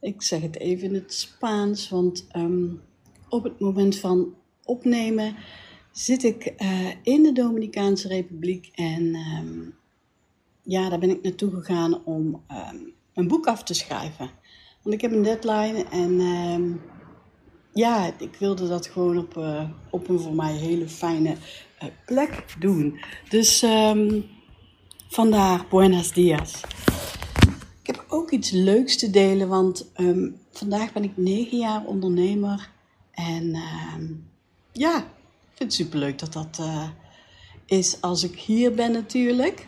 Ik zeg het even in het Spaans, want ehm, op het moment van opnemen zit ik eh, in de Dominicaanse Republiek. En ehm, ja, daar ben ik naartoe gegaan om um, een boek af te schrijven. Want ik heb een deadline en ja, ik wilde dat gewoon op, uh, op een voor mij hele fijne uh, plek doen. Dus vandaar buenos dias. Ik heb ook iets leuks te delen, want um, vandaag ben ik negen jaar ondernemer. En um, ja, ik vind het superleuk dat dat uh, is als ik hier ben natuurlijk.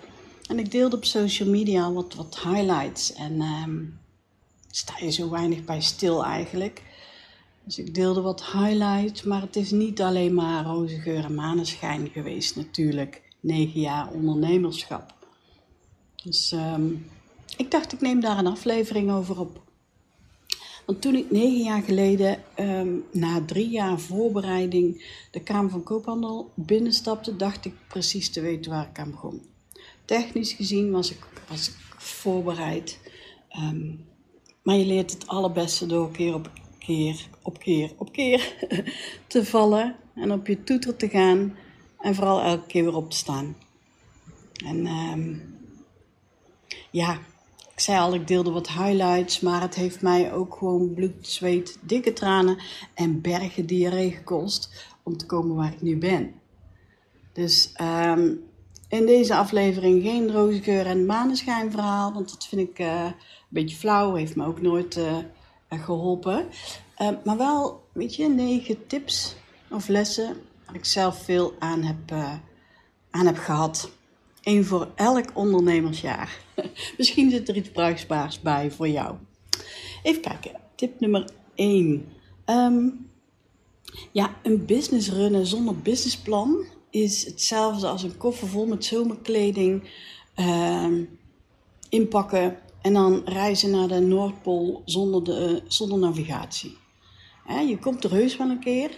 En ik deelde op social media wat, wat highlights. En um, sta je zo weinig bij stil eigenlijk. Dus ik deelde wat highlights, maar het is niet alleen maar roze geur en maneschijn geweest natuurlijk. Negen jaar ondernemerschap. Dus ik dacht, ik neem daar een aflevering over op. Want toen ik negen jaar geleden, um, na drie jaar voorbereiding, de Kamer van Koophandel binnenstapte, dacht ik precies te weten waar ik aan begon. Technisch gezien was ik, was ik voorbereid. Um, maar je leert het allerbeste door keer op keer, op keer, op keer te vallen en op je toeter te gaan en vooral elke keer weer op te staan. En um, ja, ik zei al, ik deelde wat highlights, maar het heeft mij ook gewoon bloed, zweet, dikke tranen en bergen diarree gekost om te komen waar ik nu ben. Dus um, in deze aflevering geen roze geur en maneschijn verhaal, want dat vind ik uh, een beetje flauw, heeft me ook nooit uh, geholpen. Uh, maar wel, weet je, negen tips of lessen waar ik zelf veel aan heb, aan heb gehad. Eén voor elk ondernemersjaar. Misschien zit er iets bruikbaars bij voor jou. Even kijken. Tip nummer 1. Um, ehm, ja, een business runnen zonder businessplan is hetzelfde als een koffer vol met zomerkleding um, inpakken en dan reizen naar de Noordpool zonder, de, zonder navigatie. je komt er heus wel een keer,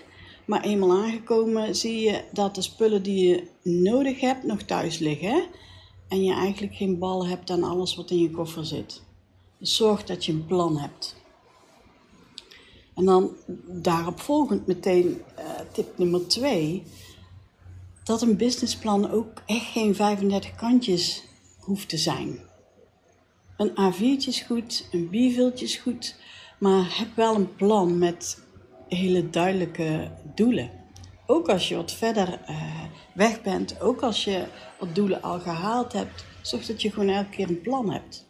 maar eenmaal aangekomen zie je dat de spullen die je nodig hebt nog thuis liggen. En je eigenlijk geen bal hebt aan alles wat in je koffer zit. Dus zorg dat je een plan hebt. En dan daarop volgend meteen uh, tip nummer twee. Dat een businessplan ook echt geen 35 kantjes hoeft te zijn. Een A4'tje is goed, een B-viltje is goed, maar heb wel een plan met hele duidelijke doelen. Ook als je wat verder uh, weg bent, ook als je wat doelen al gehaald hebt, zorg dat je gewoon elke keer een plan hebt.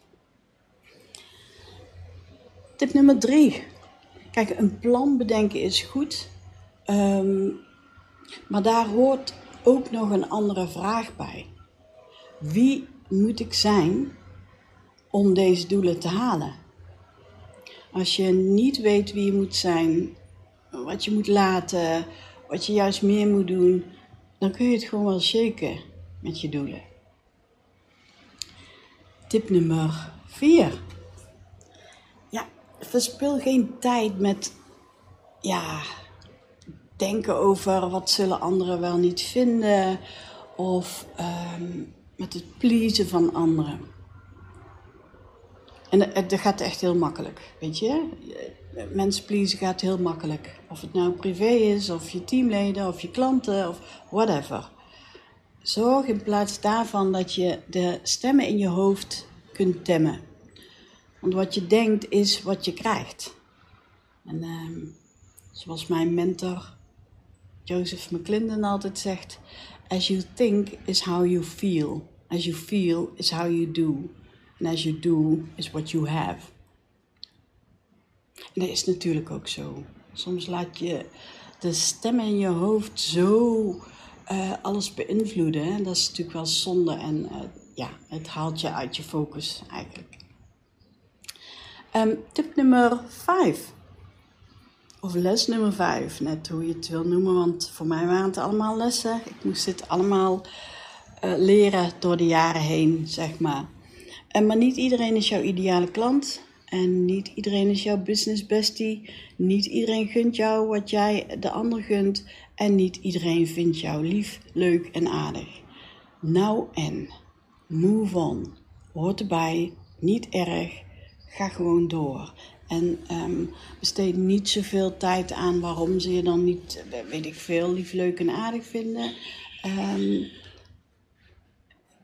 Tip nummer drie. Kijk, een plan bedenken is goed, um, maar daar hoort ook nog een andere vraag bij. Wie moet ik zijn om deze doelen te halen? Als je niet weet wie je moet zijn, wat je moet laten, wat je juist meer moet doen, dan kun je het gewoon wel shaken met je doelen. Tip nummer 4. Ja, verspil geen tijd met ja, denken over wat zullen anderen wel niet vinden of um, met het pleasen van anderen. En dat gaat echt heel makkelijk, weet je. Mensen pleasen gaat heel makkelijk. Of het nou privé is, of je teamleden, of je klanten, of whatever. Zorg in plaats daarvan dat je de stemmen in je hoofd kunt temmen. Want wat je denkt is wat je krijgt. En uh, zoals mijn mentor Joseph McClendon altijd zegt: As you think is how you feel. As you feel is how you do. And as you do is what you have. Dat is natuurlijk ook zo. Soms laat je de stemmen in je hoofd zo uh, alles beïnvloeden. En dat is natuurlijk wel zonde. En uh, ja, het haalt je uit je focus eigenlijk. Um, tip nummer 5. Of les nummer 5, net hoe je het wil noemen, want voor mij waren het allemaal lessen. Ik moest dit allemaal uh, leren door de jaren heen, zeg maar. Maar niet iedereen is jouw ideale klant. En niet iedereen is jouw business bestie. Niet iedereen gunt jou wat jij de ander gunt. En niet iedereen vindt jou lief, leuk en aardig. Nou en, move on. Hoort erbij, niet erg. Ga gewoon door. En um, besteed niet zoveel tijd aan waarom ze je dan niet, weet ik veel, lief, leuk en aardig vinden. Um,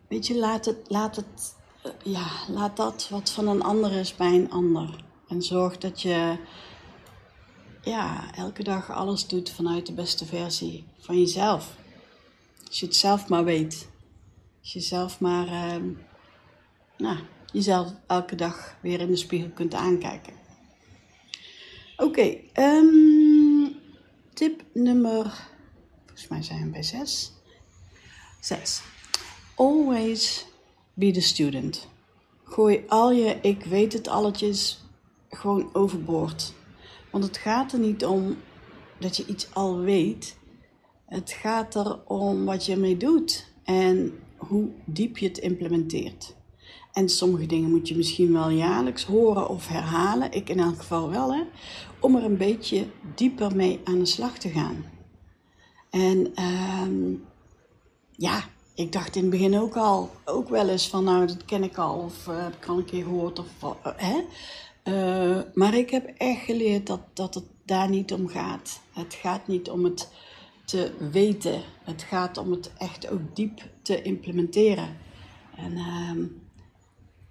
weet je, laat het, laat het, ja, laat dat wat van een ander is bij een ander. En zorg dat je, ja, elke dag alles doet vanuit de beste versie van jezelf. Als je het zelf maar weet. Als je zelf maar, um, nou, jezelf elke dag weer in de spiegel kunt aankijken. Oké, um, tip nummer, volgens mij zijn we bij zes. Zes. Always be the student. Gooi al je ik weet het alletjes gewoon overboord. Want het gaat er niet om dat je iets al weet. Het gaat er om wat je ermee doet en hoe diep je het implementeert. En sommige dingen moet je misschien wel jaarlijks horen of herhalen. Ik in elk geval wel, hè. Om er een beetje dieper mee aan de slag te gaan. En um, ja, ik dacht in het begin ook al, ook wel eens van nou, dat ken ik al. Of uh, heb ik al een keer gehoord. Of, uh, hè. Uh, maar ik heb echt geleerd dat, dat het daar niet om gaat. Het gaat niet om het te weten. Het gaat om het echt ook diep te implementeren. En... Uh,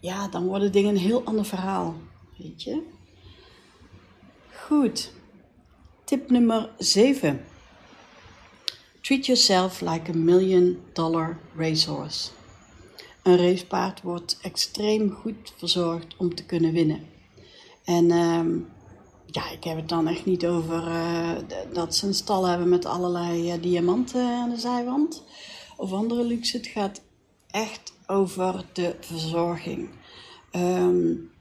ja, dan worden dingen een heel ander verhaal. Weet je? Goed. Tip nummer 7. Treat yourself like a million dollar racehorse. Een racepaard wordt extreem goed verzorgd om te kunnen winnen. En uh, ja, ik heb het dan echt niet over uh, dat ze een stal hebben met allerlei uh, diamanten aan de zijwand of andere luxe. Het gaat echt over de verzorging. Um,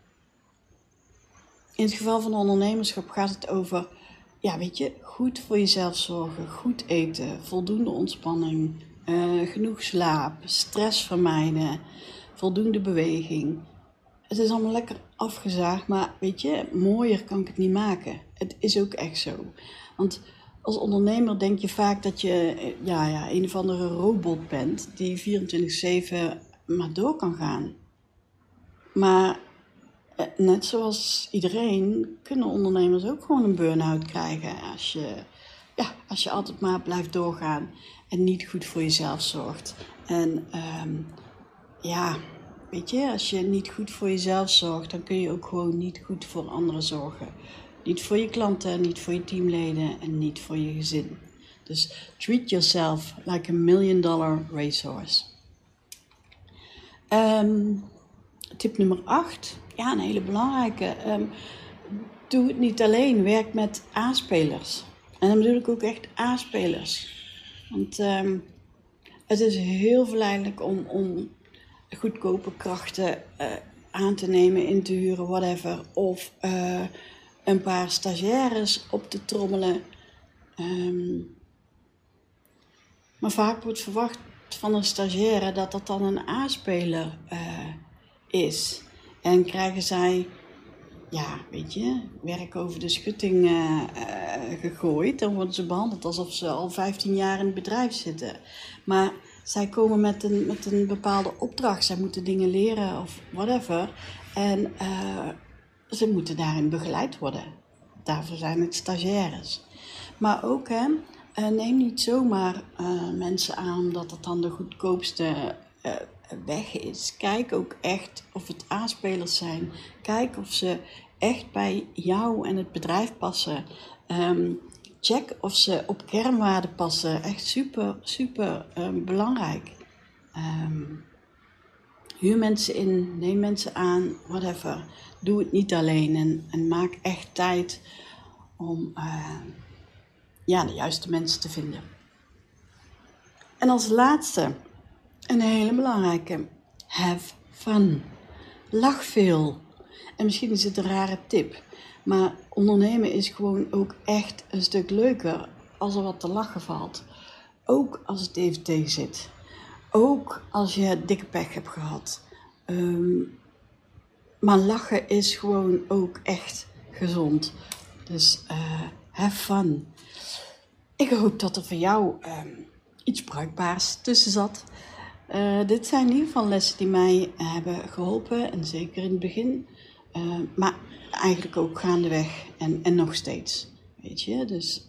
in het geval van ondernemerschap gaat het over, ja, weet je, goed voor jezelf zorgen, goed eten, voldoende ontspanning, uh, genoeg slaap, stress vermijden, voldoende beweging. Het is allemaal lekker afgezaagd, maar weet je, mooier kan ik het niet maken. Het is ook echt zo. Want als ondernemer denk je vaak dat je ja, ja, een of andere robot bent die 24-7 maar door kan gaan. Maar eh, net zoals iedereen kunnen ondernemers ook gewoon een burn-out krijgen als je, ja, als je altijd maar blijft doorgaan en niet goed voor jezelf zorgt. En um, ja, weet je, als je niet goed voor jezelf zorgt, dan kun je ook gewoon niet goed voor anderen zorgen. Niet voor je klanten, niet voor je teamleden en niet voor je gezin. Dus treat yourself like a million dollar racehorse. Um, tip nummer 8. Ja, een hele belangrijke. Um, doe het niet alleen. Werk met aanspelers. En dan bedoel ik ook echt aanspelers. Want um, het is heel verleidelijk om, om goedkope krachten uh, aan te nemen, in te huren, whatever. Of uh, een paar stagiaires op te trommelen. Um, maar vaak wordt verwacht van een stagiaire dat dat dan een aanspeler uh, is. En krijgen zij, ja, weet je, werk over de schutting uh, uh, gegooid. Dan worden ze behandeld alsof ze al 15 jaar in het bedrijf zitten. Maar zij komen met een, met een bepaalde opdracht. Zij moeten dingen leren of whatever. En uh, ze moeten daarin begeleid worden. Daarvoor zijn het stagiaires. Maar ook, hè, neem niet zomaar mensen aan omdat het dan de goedkoopste weg is. Kijk ook echt of het aanspelers zijn. Kijk of ze echt bij jou en het bedrijf passen. Um, check of ze op kernwaarden passen. Echt super, super um, belangrijk. Um, huur mensen in, neem mensen aan, whatever. Doe het niet alleen en, en maak echt tijd om ja, de juiste mensen te vinden. En als laatste, een hele belangrijke. have fun. Lach veel. En misschien is het een rare tip, maar ondernemen is gewoon ook echt een stuk leuker als er wat te lachen valt. Ook als het even tegen zit. Ook als je dikke pech hebt gehad. Ehm, maar lachen is gewoon ook echt gezond. Dus uh, have fun. Ik hoop dat er voor jou ehm, iets bruikbaars tussen zat. Uh, dit zijn in ieder geval lessen die mij hebben geholpen. En zeker in het begin. Uh, maar eigenlijk ook gaandeweg en, en nog steeds. Weet je, dus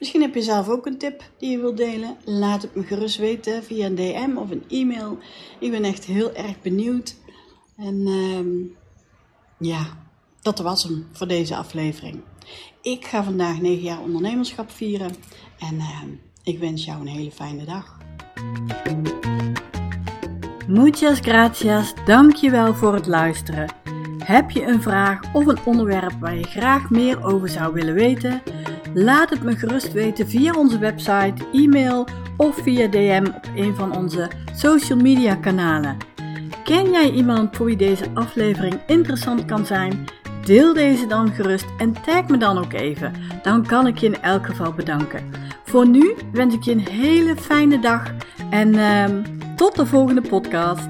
Misschien heb je zelf ook een tip die je wilt delen. Laat het me gerust weten via een DM of een e-mail. Ik ben echt heel erg benieuwd. En uh, ja, dat was hem voor deze aflevering. Ik ga vandaag 9 jaar ondernemerschap vieren. En uh, ik wens jou een hele fijne dag. Muchas gracias. Dankjewel voor het luisteren. Heb je een vraag of een onderwerp waar je graag meer over zou willen weten? Laat het me gerust weten via onze website, e-mail of via DM op een van onze social media kanalen. Ken jij iemand voor wie deze aflevering interessant kan zijn? Deel deze dan gerust en tag me dan ook even. Dan kan ik je in elk geval bedanken. Voor nu wens ik je een hele fijne dag en uh, tot de volgende podcast.